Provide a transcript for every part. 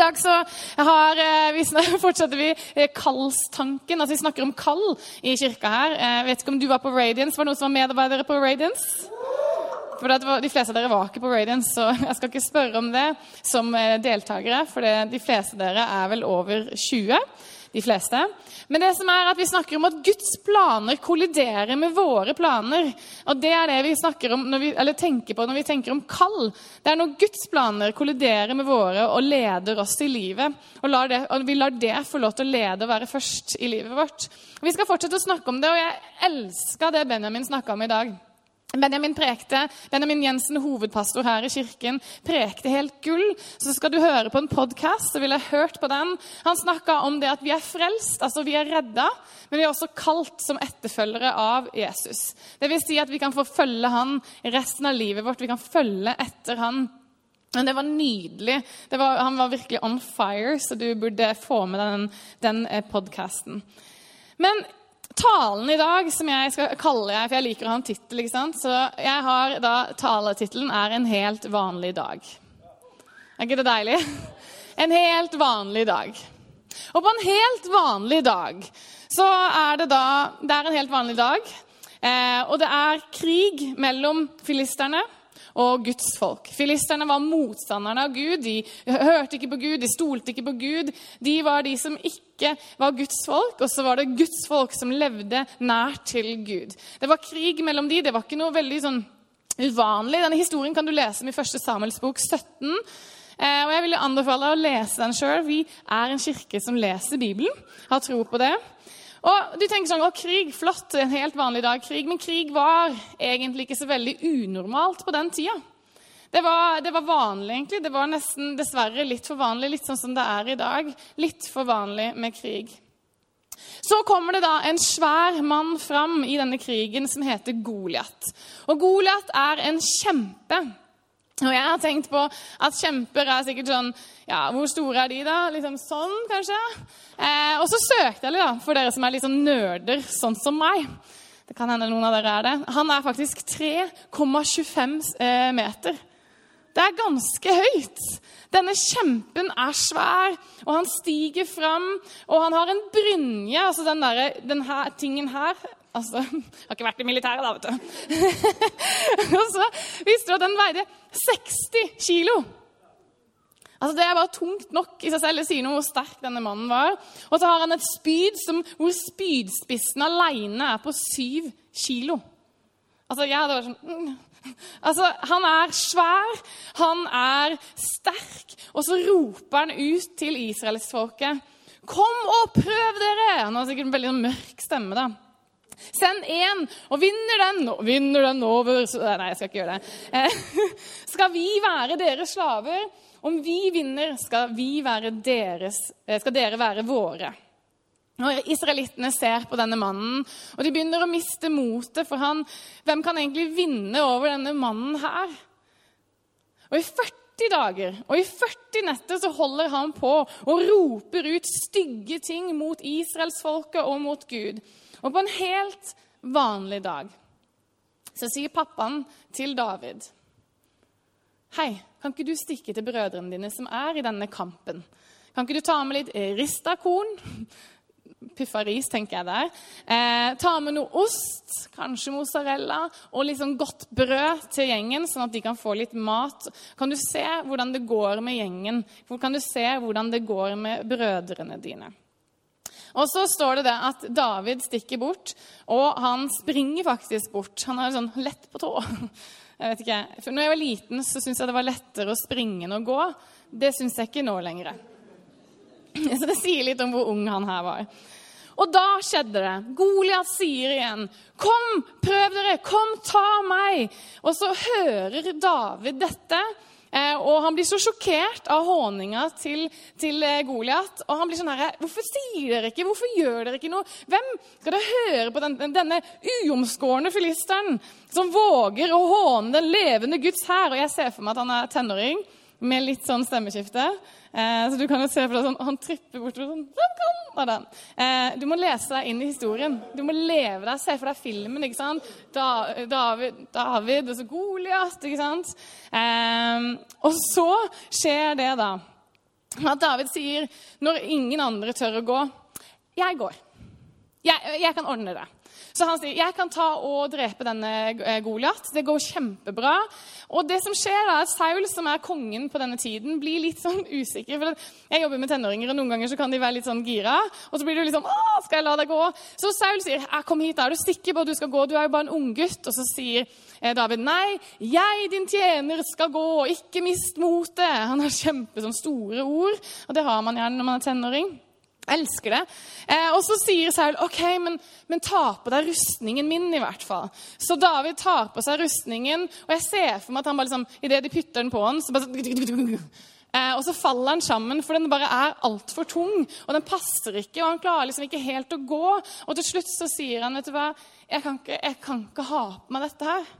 I dag så har, eh, vi, fortsetter vi eh, kallstanken. Altså Vi snakker om kall i kirka her. Eh, Jeg vet ikke om du var på Radiance. Var det noen som var medarbeidere på Radiance? For De fleste av dere var ikke på Radiance, så jeg skal ikke spørre om det som eh, deltakere. For de fleste av dere er vel over 20. De fleste. Men det som er at vi snakker om at Guds planer kolliderer med våre planer. Og det er det vi snakker om, vi, eller tenker på når vi tenker om kall. Det er når Guds planer kolliderer med våre og leder oss i livet. Og, det, og vi lar det få lov til å lede og være først i livet vårt. Vi skal fortsette å snakke om det, og jeg elska det Benjamin snakka om i dag. Benjamin prekte, Benjamin Jensen, hovedpastor her i kirken, prekte helt gull. Så skal du høre på en podkast, så ville jeg hørt på den. Han snakka om det at vi er frelst, altså vi er redda, men vi er også kalt som etterfølgere av Jesus. Det vil si at vi kan få følge han resten av livet vårt. Vi kan følge etter han. Men det var nydelig. Det var, han var virkelig on fire, så du burde få med deg den, den podkasten. Men talen i dag, som jeg skal kalle for jeg liker å ha en tittel, så jeg har da, taletittelen er 'En helt vanlig dag'. Er ikke det deilig? En helt vanlig dag. Og på en helt vanlig dag så er det da Det er en helt vanlig dag. Eh, og det er krig mellom filisterne og Guds folk. Filisterne var motstanderne av Gud. De hørte ikke på Gud, de stolte ikke på Gud. De var de som ikke var Guds folk, og så var det Guds folk som levde nært til Gud. Det var krig mellom de. Det var ikke noe veldig sånn uvanlig. Denne historien kan du lese om i 1. Samuels bok 17. Eh, og jeg vil anbefale deg å lese den sjøl. Vi er en kirke som leser Bibelen, har tro på det. Og du tenker sånn, å krig, flott, en helt vanlig dag krig. Men krig var egentlig ikke så veldig unormalt på den tida. Det var, det var vanlig, egentlig. Det var nesten dessverre litt for vanlig, litt sånn som det er i dag. Litt for vanlig med krig. Så kommer det da en svær mann fram i denne krigen som heter Goliat. Og Goliat er en kjempe. Og jeg har tenkt på at kjemper er sikkert sånn Ja, hvor store er de, da? Liksom sånn, kanskje? Eh, og så søkte jeg litt, da, for dere som er litt sånn nerder, sånn som meg. Det kan hende noen av dere er det. Han er faktisk 3,25 eh, meter. Det er ganske høyt. Denne kjempen er svær, og han stiger fram. Og han har en brynje, altså den, der, den her, tingen her Altså, jeg har ikke vært i militæret, da, vet du. og så visste du at den veide 60 kilo. Altså, Det er bare tungt nok i seg selv. Det sier noe hvor sterk denne mannen var. Og så har han et spyd som, hvor spydspissen alene er på 7 kilo. Altså, jeg hadde vært sånn mm. Altså, Han er svær, han er sterk, og så roper han ut til israelsfolket. Kom og prøv dere! Han har sikkert en veldig mørk stemme. da. Send én, og vinner den, og vinner den over Nei, jeg skal ikke gjøre det. Eh, skal vi være deres slaver? Om vi vinner, skal, vi være deres, skal dere være våre. Når Israelittene ser på denne mannen, og de begynner å miste motet. For han, hvem kan egentlig vinne over denne mannen her? Og i 40 dager og i 40 netter så holder han på og roper ut stygge ting mot israelsfolket og mot Gud. Og på en helt vanlig dag så sier pappaen til David Hei, kan ikke du stikke til brødrene dine som er i denne kampen? Kan ikke du ta med litt rista korn? Puffa ris, tenker jeg der. Eh, ta med noe ost, kanskje mozzarella, og litt sånn godt brød til gjengen, sånn at de kan få litt mat. Kan du se hvordan det går med gjengen? Kan du se hvordan det går med brødrene dine? Og så står det det at David stikker bort, og han springer faktisk bort. Han er sånn lett på tå. Jeg vet ikke. For når jeg var liten, så syntes jeg det var lettere å springe enn å gå. Det syns jeg ikke nå lenger. Så det sier litt om hvor ung han her var. Og da skjedde det. Goliat sier igjen, 'Kom, prøv dere! Kom, ta meg!' Og så hører David dette og han blir så sjokkert av håninga til, til eh, Goliat. Og han blir sånn her Hvorfor sier dere ikke? Hvorfor gjør dere ikke noe? Hvem skal dere høre på den, denne uomskårne filisteren som våger å håne den levende Guds hær? Og jeg ser for meg at han er tenåring med litt sånn stemmeskifte. Eh, så du kan jo se for deg sånn, Han tripper bortover sånn Hvem kan den? Eh, du må lese deg inn i historien. Du må leve deg, Se for deg filmen. ikke sant? Da, David, David og så Goliat. ikke sant? Eh, og så skjer det, da, at David sier, når ingen andre tør å gå 'Jeg går. Jeg, jeg kan ordne det.' Så han sier jeg kan ta og drepe denne eh, Goliat. Det går kjempebra. Og det som skjer da, at Saul, som er kongen på denne tiden, blir litt sånn usikker. For jeg jobber med tenåringer, og noen ganger så kan de være litt sånn gira. Og så blir du liksom Å, skal jeg la deg gå? Så Saul sier kom hit, da er du sikker på at du skal gå? Du er jo bare en unggutt. Og så sier eh, David nei, jeg, din tjener, skal gå. Ikke mist motet. Han har kjempe sånn store ord, og det har man gjerne når man er tenåring. Elsker det. Eh, og så sier Saul ok, men, men, ta på deg rustningen min, i hvert fall. Så David tar på seg rustningen, og jeg ser for meg at han bare liksom, idet de putter den på han, så bare eh, Og så faller han sammen, for den bare er altfor tung. Og den passer ikke, og han klarer liksom ikke helt å gå. Og til slutt så sier han, vet du hva, jeg kan ikke, jeg kan ikke ha på meg dette her.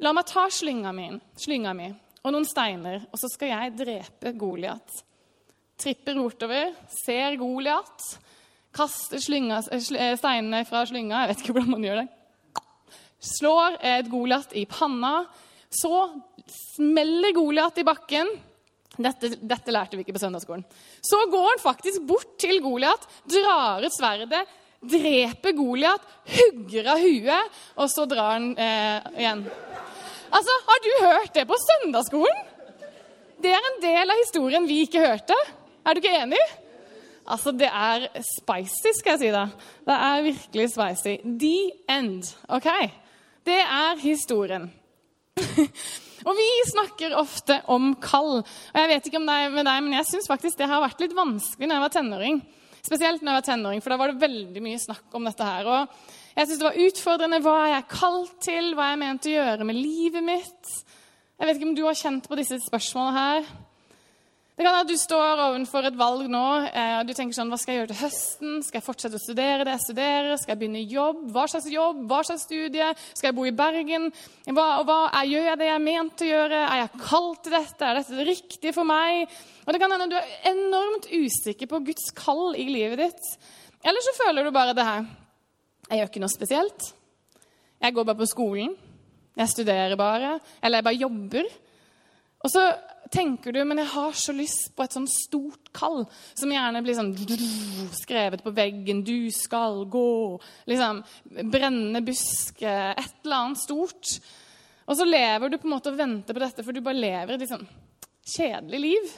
La meg ta slynga mi, slynga mi og noen steiner, og så skal jeg drepe Goliat tripper bortover, ser Goliat, kaster slynga, eh, steinene fra slynga Jeg vet ikke hvordan man gjør det. Slår et Goliat i panna. Så smeller Goliat i bakken. Dette, dette, lærte vi ikke på søndagsskolen. Så går han faktisk bort til Goliat, drar ut sverdet, dreper Goliat, hugger av huet, og så drar han eh, igjen. Altså, Har du hørt det på søndagsskolen? Det er en del av historien vi ikke hørte. Er du ikke enig? Altså, det er spicy, skal jeg si da. Det er virkelig spicy. The end. OK? Det er historien. og vi snakker ofte om kall. Og jeg vet ikke om det er med deg, men jeg syns faktisk det har vært litt vanskelig når jeg var tenåring. Spesielt når jeg var tenåring, for da var det veldig mye snakk om dette her. Og jeg syns det var utfordrende. Hva er jeg kalt til? Hva er jeg ment å gjøre med livet mitt? Jeg vet ikke om du har kjent på disse spørsmålene her. Det kan være at du står overfor et valg nå eh, og du tenker sånn Hva skal jeg gjøre til høsten? Skal jeg fortsette å studere det jeg studerer? Skal jeg begynne i jobb? Hva slags jobb? Hva slags studie? Skal jeg bo i Bergen? Hva, hva er, gjør jeg det jeg er ment å gjøre? Er jeg kalt til dette? Er dette det riktige for meg? Og det kan hende du er enormt usikker på Guds kall i livet ditt. Eller så føler du bare det her. Jeg gjør ikke noe spesielt. Jeg går bare på skolen. Jeg studerer bare. Eller jeg bare jobber. Og så tenker du men jeg har så lyst på et sånn stort kall, som gjerne blir sånn skrevet på veggen 'Du skal gå', liksom brennende buske, et eller annet stort. Og så lever du på en måte og venter på dette, for du bare lever et liksom kjedelig liv.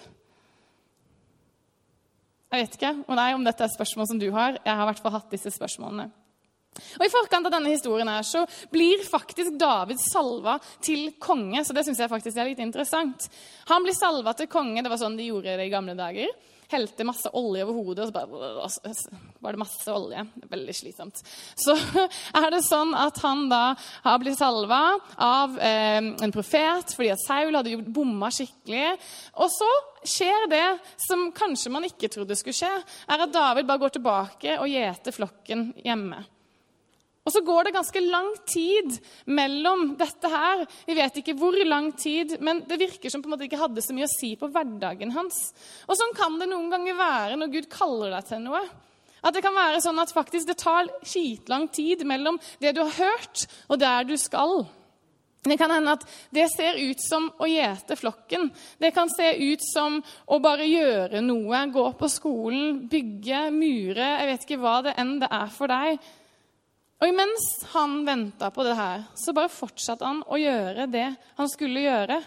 Jeg vet ikke om dette er spørsmål som du har. Jeg har i hvert fall hatt disse spørsmålene. Og I forkant av denne historien her, så blir faktisk David salva til konge. Så det synes jeg faktisk er litt interessant. Han blir salva til konge. Det var sånn de gjorde det i gamle dager. Helte masse olje over hodet, og så bare, var det masse olje. Veldig slitsomt. Så er det sånn at han da har blitt salva av eh, en profet fordi at Saul hadde bomma skikkelig. Og så skjer det som kanskje man ikke trodde skulle skje, er at David bare går tilbake og gjeter flokken hjemme. Og så går det ganske lang tid mellom dette her. Vi vet ikke hvor lang tid, men det virker som på en måte ikke hadde så mye å si på hverdagen hans. Og sånn kan det noen ganger være når Gud kaller deg til noe. At det kan være sånn at faktisk det tar skitlang tid mellom det du har hørt, og der du skal. Det kan hende at det ser ut som å gjete flokken. Det kan se ut som å bare gjøre noe. Gå på skolen, bygge, mure. Jeg vet ikke hva det enn det er for deg. Og imens han venta på det her, så bare fortsatte han å gjøre det han skulle gjøre.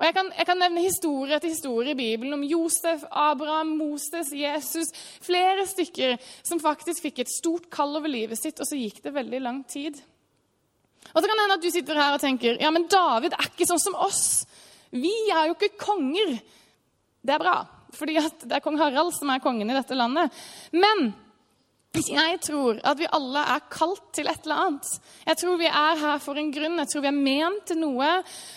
Og Jeg kan, jeg kan nevne historie etter historie i Bibelen om Josef, Abraham, Moses, Jesus. Flere stykker som faktisk fikk et stort kall over livet sitt, og så gikk det veldig lang tid. Og så kan det hende at du sitter her og tenker ja, men David er ikke sånn som oss. Vi er jo ikke konger. Det er bra, fordi det er kong Harald som er kongen i dette landet. Men Jeg tror at vi alle er kalt til et eller annet. Jeg tror vi er her for en grunn. Jeg tror vi er ment til noe.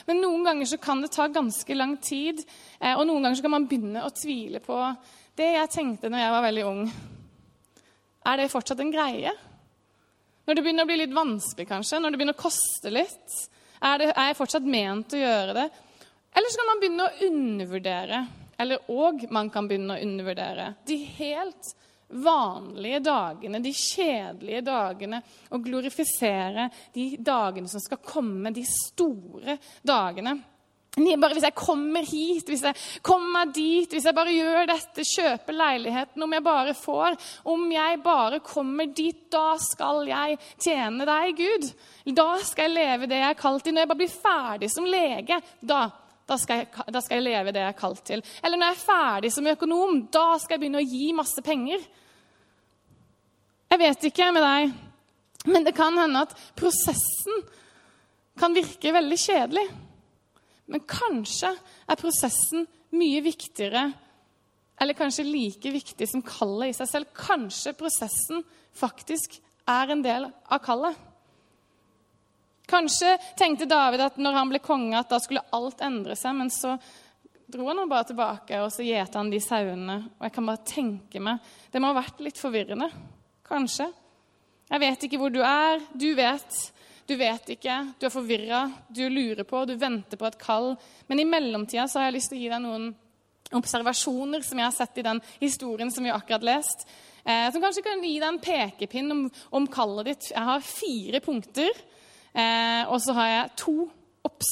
Men noen ganger så kan det ta ganske lang tid, eh, og noen ganger så kan man begynne å tvile på det jeg tenkte når jeg var veldig ung. Er det fortsatt en greie? Når det begynner å bli litt vanskelig, kanskje, når det begynner å koste litt, er, det, er jeg fortsatt ment til å gjøre det? Eller så kan man begynne å undervurdere, eller òg man kan begynne å undervurdere, de helt vanlige dagene, de kjedelige dagene, og glorifisere de dagene som skal komme, de store dagene. Bare hvis jeg kommer hit, hvis jeg kommer dit, hvis jeg bare gjør dette, kjøper leiligheten, om jeg bare får Om jeg bare kommer dit, da skal jeg tjene deg, Gud. Da skal jeg leve det jeg er kalt til. Når jeg bare blir ferdig som lege, da, da, skal jeg, da skal jeg leve det jeg er kalt til. Eller når jeg er ferdig som økonom, da skal jeg begynne å gi masse penger. Jeg vet ikke med deg, men det kan hende at prosessen kan virke veldig kjedelig. Men kanskje er prosessen mye viktigere, eller kanskje like viktig som kallet i seg selv. Kanskje prosessen faktisk er en del av kallet. Kanskje tenkte David at når han ble konge, at da skulle alt endre seg. Men så dro han bare tilbake, og så gjete han de sauene. Og jeg kan bare tenke meg Det må ha vært litt forvirrende. Kanskje. Jeg vet ikke hvor du er. Du vet. Du vet ikke. Du er forvirra. Du lurer på. Du venter på et kall. Men i mellomtida så har jeg lyst til å gi deg noen observasjoner som jeg har sett i den historien som vi akkurat lest. Eh, som kanskje kan gi deg en pekepinn om, om kallet ditt. Jeg har fire punkter. Eh, og så har jeg to obs.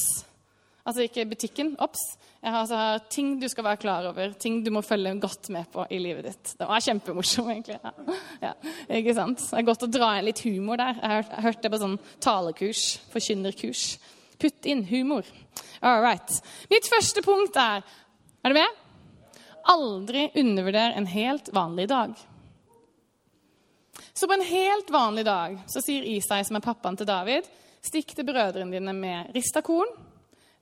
Altså ikke butikken, obs, jeg har altså ting du skal være klar over, ting du må følge godt med på i livet ditt. Det var kjempemorsomt, egentlig. Ja. Ja, ikke sant? Det er godt å dra inn litt humor der. Jeg har hørt det på sånn talekurs, forkynnerkurs. Putt inn humor. All right. Mitt første punkt er Er du med? Aldri undervurder en helt vanlig dag. Så på en helt vanlig dag så sier Isai, som er pappaen til David, stikk til brødrene dine med rista korn,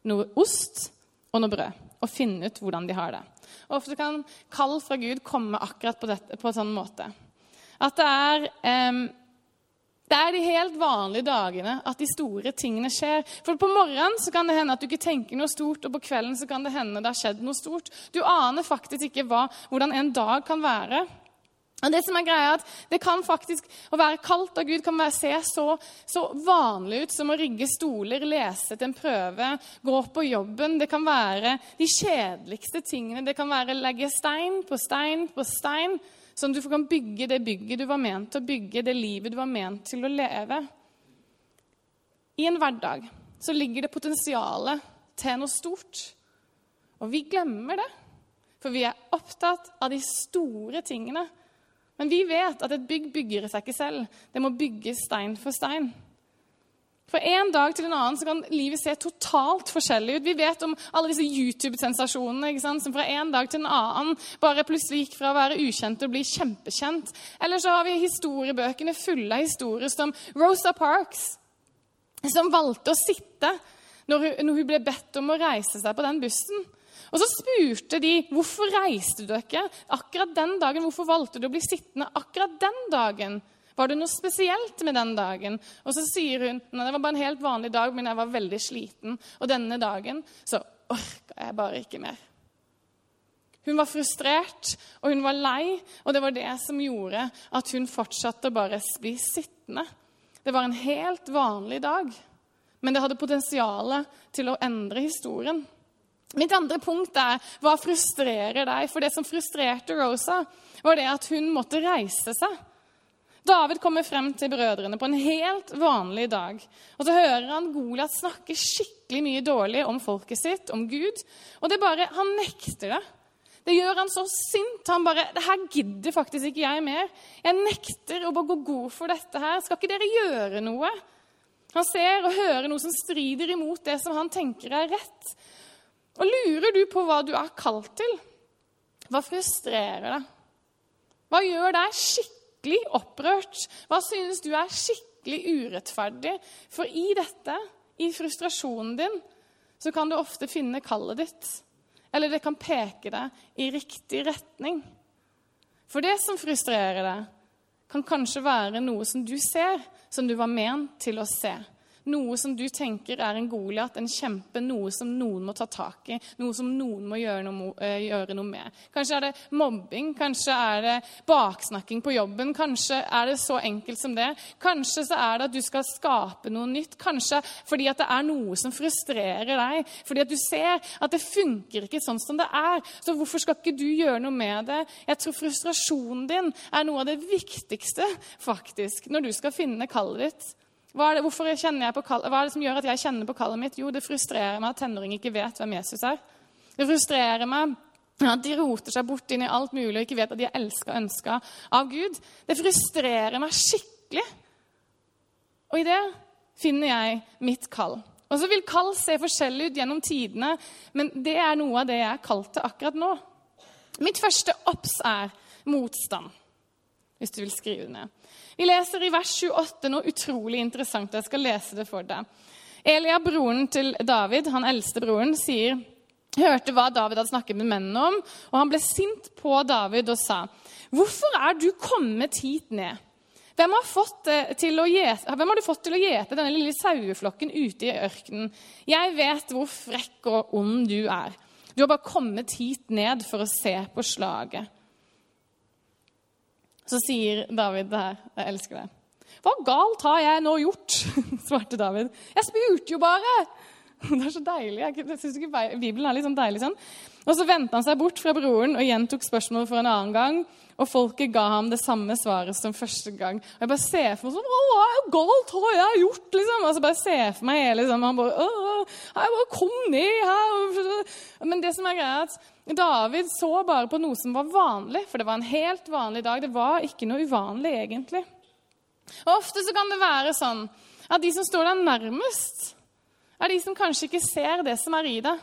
noe ost og noe brød. Og finne ut hvordan de har det. Og Ofte kan kall fra Gud komme akkurat på, dette, på en sånn måte. At det er, um, det er de helt vanlige dagene at de store tingene skjer. For På morgenen så kan det hende at du ikke tenker noe stort, og på kvelden så kan det hende det har skjedd noe stort. Du aner faktisk ikke hva, hvordan en dag kan være. Og det som er greia er at det kan faktisk, Å være kaldt av Gud kan være, se så, så, vanlig ut som å rigge stoler, lese til en prøve, gå på jobben. Det kan være de kjedeligste tingene. Det kan være å legge stein på stein på stein, sånn at du kan bygge det bygget du var ment til å bygge, det livet du var ment til å leve. I en hverdag så ligger det potensialet til noe stort. Og vi glemmer det, for vi er opptatt av de store tingene men vi vet at et bygg bygger seg ikke selv. Det må bygges stein for stein. Fra en dag til en annen så kan livet se totalt forskjellig ut. Vi vet om alle disse YouTube-sensasjonene som fra en dag til en annen bare plutselig gikk fra å være ukjent til å bli kjempekjent. Eller så har vi historiebøkene fulle av historier som Rosa Parks, som valgte å sitte når hun, ble bedt om å reise seg på den bussen. Og så spurte de hvorfor reiste du ikke akkurat den dagen. Hvorfor valgte du å bli sittende akkurat den dagen? Var det noe spesielt med den dagen? Og så sier hun nei, det var bare en helt vanlig dag, men jeg var veldig sliten. Og denne dagen så orka jeg bare ikke mer. Hun var frustrert, og hun var lei, og det var det som gjorde at hun fortsatte å bare bli sittende. Det var en helt vanlig dag, men det hadde potensial til å endre historien. Mitt andre punkt er hva frustrerer deg? For det som frustrerte Rosa, var det at hun måtte reise seg. David kommer frem til brødrene på en helt vanlig dag. Og Så hører han Goliat snakke skikkelig mye dårlig om folket sitt, om Gud. Og det bare, Han nekter det. Det gjør han så sint. Han bare 'Det her gidder faktisk ikke jeg mer.' 'Jeg nekter å gå god for dette her. Skal ikke dere gjøre noe?' Han ser og hører noe som strider imot det som han tenker er rett. Og lurer du på hva du er kalt til? Hva frustrerer deg? Hva gjør deg skikkelig opprørt? Hva synes du er skikkelig urettferdig? For i dette, i frustrasjonen din, så kan du ofte finne kallet ditt. Eller det kan peke deg i riktig retning. For det som frustrerer deg, kan kanskje være noe som du ser, som du var ment til å se. Noe som du tenker er en Goliat, en kjempe, noe som noen må ta tak i, noe som noen må gjøre noe, uh, gjøre noe, med. Kanskje er det mobbing, kanskje er det baksnakking på jobben, kanskje er det så enkelt som det. Kanskje så er det at du skal skape noe nytt, kanskje fordi at det er noe som frustrerer deg, fordi at du ser at det funker ikke sånn som det er. Så hvorfor skal ikke du gjøre noe med det? Jeg tror frustrasjonen din er noe av det viktigste faktisk, når du skal finne kallet ditt. Hva er, det, på, hva er det som gjør at jeg kjenner på kallet mitt? Jo, det frustrerer meg at tenåringer ikke vet hvem Jesus er. Det frustrerer meg at de roter seg bort inn i alt mulig og ikke vet at de er elska og ønska av Gud. Det frustrerer meg skikkelig. Og i det finner jeg mitt kall. Og så vil kall se forskjellig ut gjennom tidene, men det er noe av det jeg er kalt til akkurat nå. Mitt første obs er motstand, hvis du vil skrive det ned. Vi leser i vers 28 noe utrolig interessant. Jeg skal lese det for deg. Elia, broren til David, han eldste broren, sier hørte hva David hadde snakket med mennene om, og han ble sint på David og sa, 'Hvorfor er du kommet hit ned?' Hvem har, gjete, hvem har, du fått til å gjete denne lille saueflokken ute i ørkenen? Jeg vet hvor frekk og ond du er. Du har bare kommet hit ned for å se på slaget. Så sier David det her. Jeg elsker det. Hva galt har jeg nå gjort? svarte David. Jeg spurte jo bare! Det er så deilig. Jeg synes ikke Bibelen er litt sånn deilig sånn. Og Så vendte han seg bort fra broren og gjentok spørsmålet for en annen gang. Og folket ga ham det samme svaret som første gang. Og jeg bare ser for meg sånn Hva galt har jeg gjort? liksom? Og så bare ser for meg hele liksom, Han bare Jeg bare kom ned her. Men det som er greia, er at David så bare på noe som var vanlig. For det var en helt vanlig dag. Det var ikke noe uvanlig, egentlig. Og Ofte så kan det være sånn at de som står deg nærmest, er de som kanskje ikke ser det som er i det.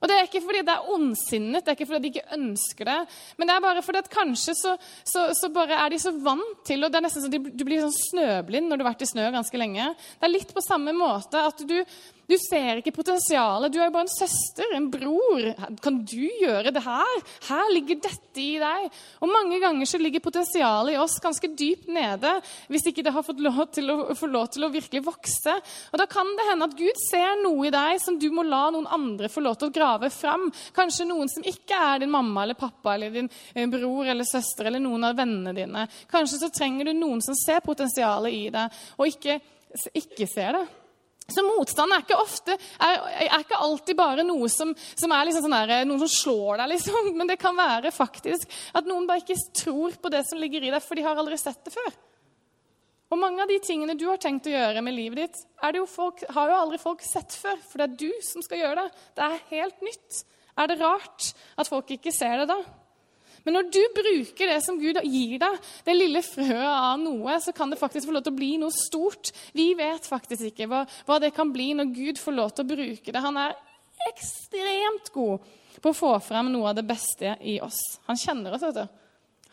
Og Det er ikke fordi det er ondsinnet, det er ikke fordi de ikke ønsker det. Men det er bare fordi at kanskje så, så, så bare er de så vant til og det er nesten så Du blir sånn snøblind når du har vært i snø ganske lenge. Det er litt på samme måte at du, du ser ikke potensialet. Du er jo bare en søster, en bror. Kan du gjøre det her? Her ligger dette i deg. Og mange ganger så ligger potensialet i oss ganske dypt nede hvis ikke det har fått lov til å, lov til å virkelig vokse. Og da kan det hende at Gud ser noe i deg som du må la noen andre få lov til å grave fram. Kanskje noen som ikke er din mamma eller pappa eller din eh, bror eller søster eller noen av vennene dine. Kanskje så trenger du noen som ser potensialet i deg, og ikke, ikke ser det. Så motstand er ikke, ofte, er, er ikke alltid bare noe som, som er liksom sånn der, noen som slår deg, liksom. Men det kan være faktisk at noen bare ikke tror på det som ligger i deg, for de har aldri sett det før. Og mange av de tingene du har tenkt å gjøre med livet ditt, jo folk, har jo aldri folk sett før. For det er du som skal gjøre det. Det er helt nytt. Er det rart at folk ikke ser det da? Men når du bruker det som Gud gir deg, det lille frøet av noe, så kan det faktisk få lov til å bli noe stort. Vi vet faktisk ikke hva, hva det kan bli når Gud får lov til å bruke det. Han er ekstremt god på å få frem noe av det beste i oss. Han kjenner oss, vet du.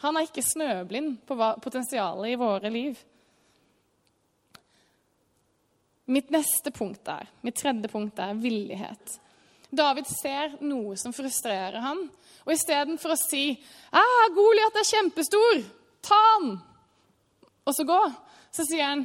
Han er ikke snøblind på potensialet i våre liv. Mitt neste punkt er, mitt tredje punkt er villighet. David ser noe som frustrerer han, og istedenfor å si ah, 'Goliat er kjempestor. Ta han!' og så gå, så sier han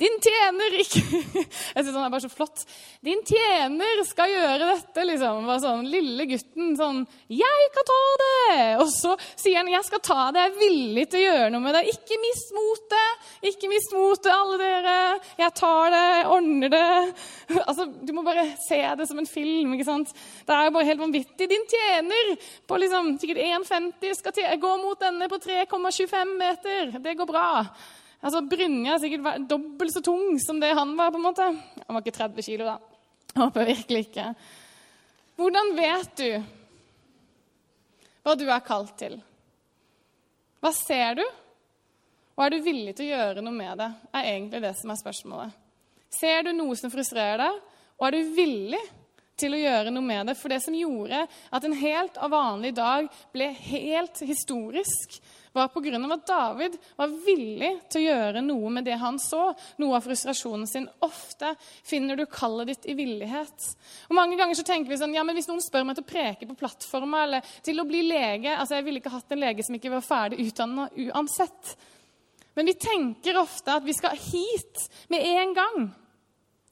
din tjener ikke Jeg synes han er bare så flott. Din tjener skal gjøre dette, liksom. Bare sånn, Lille gutten sånn 'Jeg kan ta det!' Og så sier han 'Jeg skal ta det. Jeg er villig til å gjøre noe med det.' Ikke mist motet! Ikke mist motet, alle dere. Jeg tar det, jeg ordner det. Altså, Du må bare se det som en film. ikke sant? Det er jo bare helt vanvittig. Din tjener på liksom, sikkert 1,50 skal gå mot denne på 3,25 meter. Det går bra. Altså, Brynja er sikkert dobbelt så tung som det han var. på en måte. Han var ikke 30 kilo, da. Håper virkelig ikke. Hvordan vet du hva du er kalt til? Hva ser du? Og er du villig til å gjøre noe med det? er egentlig det som er spørsmålet. Ser du noe som frustrerer deg, og er du villig til å gjøre noe med det? For det som gjorde at en helt vanlig dag ble helt historisk, var pga. at David var villig til å gjøre noe med det han så. Noe av frustrasjonen sin. Ofte finner du kallet ditt i villighet. Og Mange ganger så tenker vi sånn ja, men Hvis noen spør meg til å preke på plattforma eller til å bli lege altså Jeg ville ikke hatt en lege som ikke var ferdig utdanna uansett. Men vi tenker ofte at vi skal hit med en gang,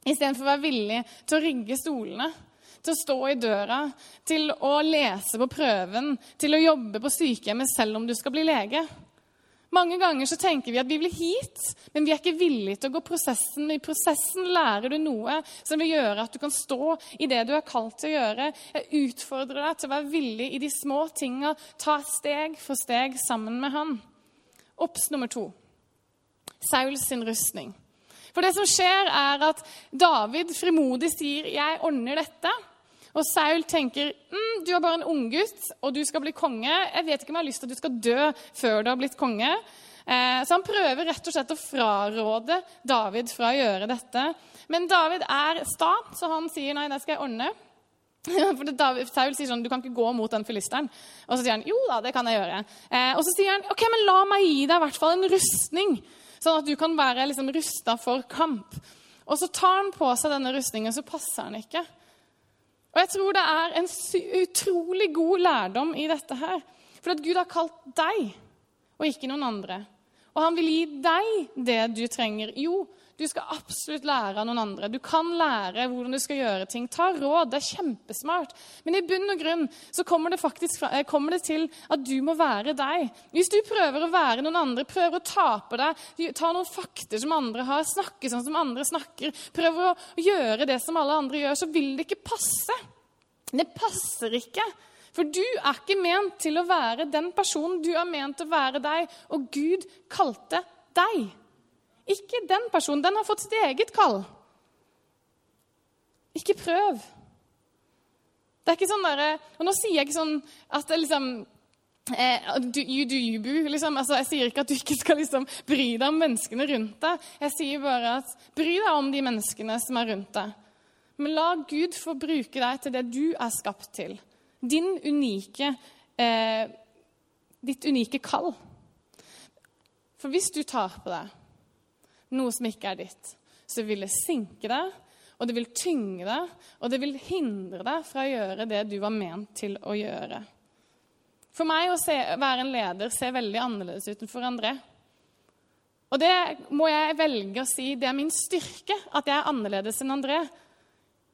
istedenfor å være villig til å rigge stolene, til å stå i døra, til å lese på prøven, til å jobbe på sykehjemmet selv om du skal bli lege. Mange ganger så tenker vi at vi vil hit, men vi er ikke villige til å gå prosessen. I prosessen lærer du noe som vil gjøre at du kan stå i det du er kalt til å gjøre. Jeg utfordrer deg til å være villig i de små tinga, ta steg for steg sammen med han. Obs nummer to. Sauls sin rustning. For det som skjer, er at David frimodig sier 'Jeg ordner dette'. Og Saul tenker mm, du er bare en unggutt, og du skal bli konge. Jeg vet ikke om jeg har lyst til at du skal dø før du har blitt konge. Eh, så han prøver rett og slett å fraråde David fra å gjøre dette. Men David er sta, så han sier nei, det skal jeg ordne. For David, Saul sier sånn, du kan ikke gå mot den filisteren. Og så sier han jo da, det kan jeg gjøre. Eh, og så sier han ok, men la meg gi deg i hvert fall en rustning, sånn at du kan være liksom, rusta for kamp. Og så tar han på seg denne rustningen, så passer han ikke. Og jeg tror det er en utrolig god lærdom i dette her. For at Gud har kalt deg, og ikke noen andre. Og han vil gi deg det du trenger. Jo, du skal absolutt lære av noen andre. Du kan lære hvordan du skal gjøre ting. Ta råd. Det er kjempesmart. Men i bunn og grunn så kommer det faktisk eh, kommer det til at du må være deg. Hvis du prøver å være noen andre, prøver å ta på deg, ta noen fakter som andre har, snakke sånn som andre snakker, prøver å gjøre det som alle andre gjør, så vil det ikke passe. Det passer ikke. For du er ikke ment til å være den personen. Du er ment til å være deg, og Gud kalte deg. Ikke den personen. Den har fått sitt eget kall. Ikke prøv. Det er ikke sånn derre Og nå sier jeg ikke sånn at det liksom eh, You do you, boo. Liksom. Altså, jeg sier ikke at du ikke skal liksom, bry deg om menneskene rundt deg. Jeg sier bare at bry deg om de menneskene som er rundt deg. Men la Gud få bruke deg til det du er skapt til. Din unike eh, Ditt unike kall. For hvis du tar på deg noe som ikke er ditt, så vil det sinke deg, og det vil tynge deg, og det vil hindre deg fra å gjøre det du var ment til å gjøre. For meg å se, være en leder ser veldig annerledes ut enn for André. Og det må jeg velge å si det er min styrke, at jeg er annerledes enn André.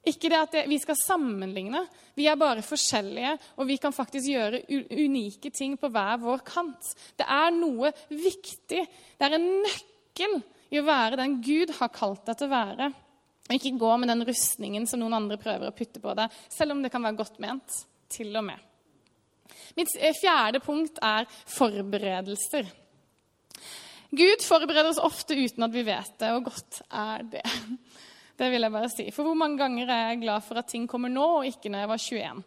Ikke det at vi skal sammenligne. Vi er bare forskjellige, og vi kan faktisk gjøre unike ting på hver vår kant. Det er noe viktig. Det er en nøkkel i å være den Gud har kalt deg til å være. Og ikke gå med den rustningen som noen andre prøver å putte på deg, selv om det kan være godt ment. Til og med. Mitt eh, fjerde punkt er forberedelser. Gud forbereder oss ofte uten at vi vet det, og godt er det. Det vil jeg bare si. For hvor mange ganger er jeg glad for at ting kommer nå, og ikke når jeg var 21?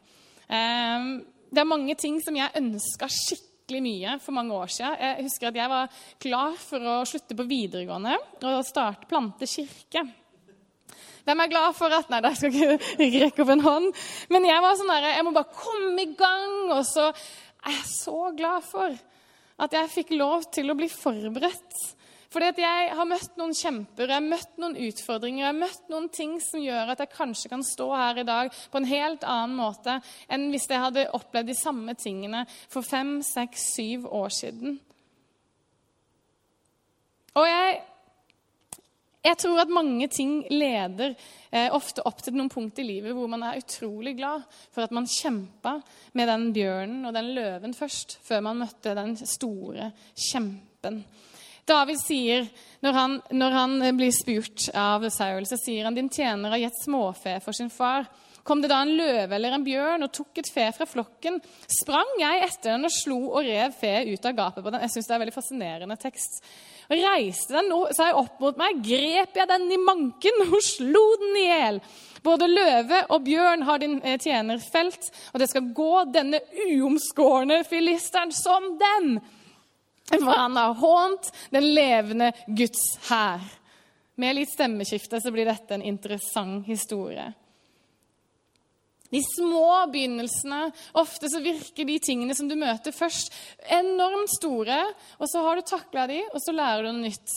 Ehm, det er mange ting som jeg ønska skikkelig skikkelig mye for mange år siden. Jeg husker at jeg var klar for å slutte på videregående og starte plante kirke. Hvem er glad for at Nei, da skal jeg ikke rekke opp en hånd. Men jeg var sånn der, jeg må bare komme i gang. Og så er jeg så glad for at jeg fikk lov til å bli forberedt fordi at jeg har møtt noen kjemper, jeg har møtt noen utfordringer, jeg har møtt noen ting som gjør at jeg kanskje kan stå her i dag på en helt annen måte enn hvis jeg hadde opplevd de samme tingene for fem, seks, syv år siden. Og jeg, jeg tror at mange ting leder eh, ofte opp til noen punkt i livet hvor man er utrolig glad for at man kjempa med den bjørnen og den løven først, før man møtte den store kjempen. David sier, når han, når han, blir spurt av Saul, så sier han din tjener har gitt småfe for sin far. Kom det da en løve eller en bjørn og tok et fe fra flokken, sprang jeg etter den og slo og rev fe ut av gapet på den. Jeg synes det er en veldig fascinerende tekst. Og reiste den seg opp mot meg, grep jeg den i manken og slo den i hjel. Både løve og bjørn har din eh, tjener felt, og det skal gå denne uomskårne filisteren som dem. For han har hånt den levende Guds hær. Med litt stemmeskifte så blir dette en interessant historie. De små begynnelsene, ofte så virker de tingene som du møter først, enormt store. Og så har du takla de, og så lærer du noe nytt.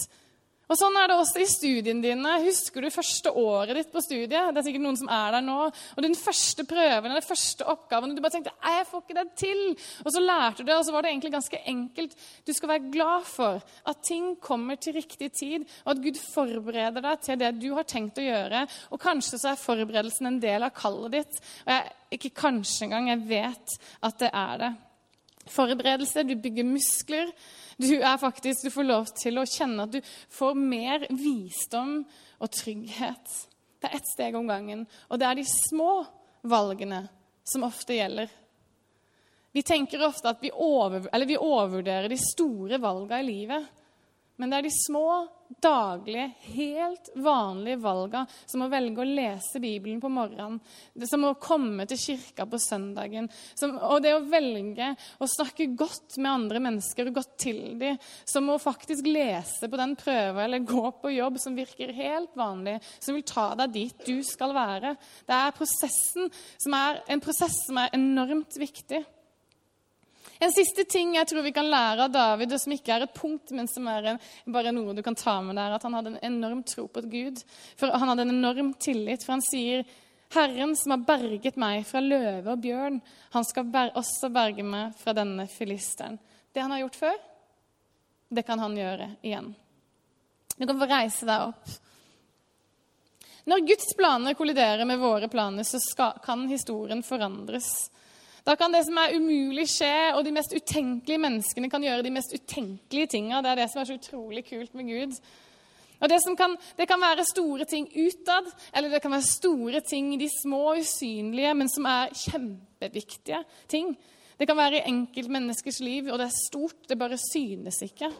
Og Sånn er det også i studiene dine. Husker du første året ditt på studiet? Det er sikkert noen som er der nå. Og den første prøven den første oppgaven. Du bare tenkte 'jeg får ikke det til'. Og så lærte du det, og så var det egentlig ganske enkelt. Du skal være glad for at ting kommer til riktig tid, og at Gud forbereder deg til det du har tenkt å gjøre. Og kanskje så er forberedelsen en del av kallet ditt. Og jeg, ikke kanskje engang, jeg vet at det er det. Forberedelse, du bygger muskler. Du, er faktisk, du får lov til å kjenne at du får mer visdom og trygghet. Det er ett steg om gangen, og det er de små valgene som ofte gjelder. Vi tenker ofte at vi, over, vi overvurderer de store valgene i livet. Men det er de små, daglige, helt vanlige valgene, som å velge å lese Bibelen på morgenen, som å komme til kirka på søndagen, som, og det å velge å snakke godt med andre mennesker og godt til dem, som å faktisk lese på den prøven eller gå på jobb som virker helt vanlig, som vil ta deg dit du skal være. Det er som er en prosess som er enormt viktig. En siste ting jeg tror vi kan lære av David, og som ikke er et punkt, men som er en, bare noe du kan ta med der, at han hadde en enorm tro på Gud. For han hadde en enorm tillit, for han sier Herren som har berget meg fra løve og bjørn, han skal også berge meg fra denne filisteren. Det han har gjort før, det kan han gjøre igjen. Du kan få reise deg opp. Når Guds planer kolliderer med våre planer, så skal, kan historien forandres. Da kan det som er umulig, skje, og de mest utenkelige menneskene kan gjøre de mest utenkelige tinga. Det er det som er så utrolig kult med Gud. Og det, kan, det, kan, være store ting utad, eller det kan være store ting de små, usynlige, men som er kjempeviktige ting. Det kan være i enkeltmenneskers liv, og det er stort, det bare synes ikke.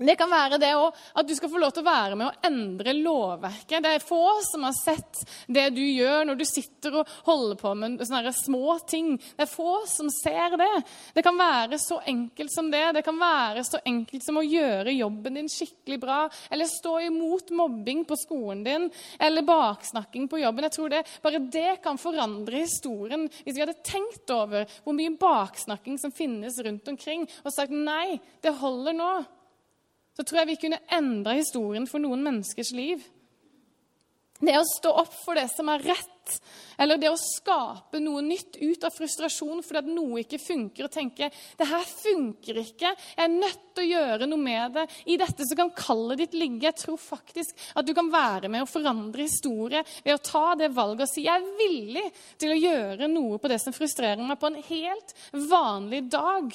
Det kan være det òg at du skal få lov til å være med å endre lovverket. Det er få som har sett det du gjør når du sitter og holder på med sånne små ting. Det er få som ser det. Det kan være så enkelt som det. Det kan være så enkelt som å gjøre jobben din skikkelig bra. Eller stå imot mobbing på skolen din. Eller baksnakking på jobben. Jeg tror det, Bare det kan forandre historien. Hvis vi hadde tenkt over hvor mye baksnakking som finnes rundt omkring, og sagt nei, det holder nå så tror jeg vi kunne endra historien for noen menneskers liv. Det å stå opp for det som er rett, eller det å skape noe nytt ut av frustrasjon fordi at noe ikke funker, og tenke det her funker ikke, jeg er nødt til å gjøre noe med det. I dette så kan kallet ditt ligge. Jeg tror faktisk at du kan være med å forandre historie ved å ta det valget og si jeg er villig til å gjøre noe på det som frustrerer meg, på en helt vanlig dag.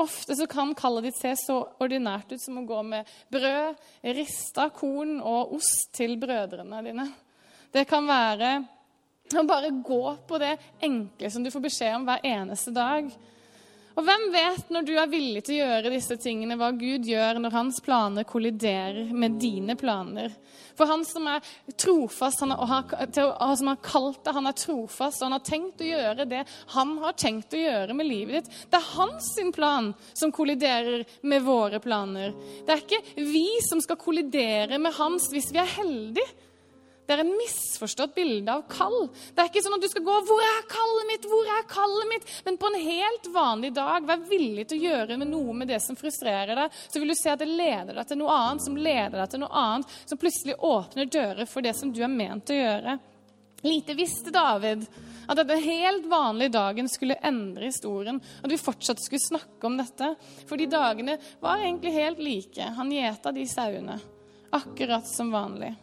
Ofte så kan kallet ditt se så ordinært ut som å gå med brød, rista korn og ost til brødrene dine. Det kan være å bare gå på det enkle som du får beskjed om hver eneste dag. Og hvem vet, når du er villig til å gjøre disse tingene, hva Gud gjør når hans planer kolliderer med dine planer? For han som er trofast, han har, som har kalt deg, han er trofast, og han har tenkt å gjøre det han har tenkt å gjøre med livet ditt. Det er hans plan som kolliderer med våre planer. Det er ikke vi som skal kollidere med hans hvis vi er heldige. Det er en misforstått bilde av kall. Det er ikke sånn at du skal gå 'Hvor er kallet mitt?' Hvor er kallet mitt? Men på en helt vanlig dag, vær villig til å gjøre noe med det som frustrerer deg. Så vil du se at det leder deg til noe annet, som leder deg til noe annet, som plutselig åpner dører for det som du er ment å gjøre. Lite visste David at denne helt vanlige dagen skulle endre historien. At vi fortsatt skulle snakke om dette. For de dagene var egentlig helt like. Han gjeta de sauene. Akkurat som vanlig.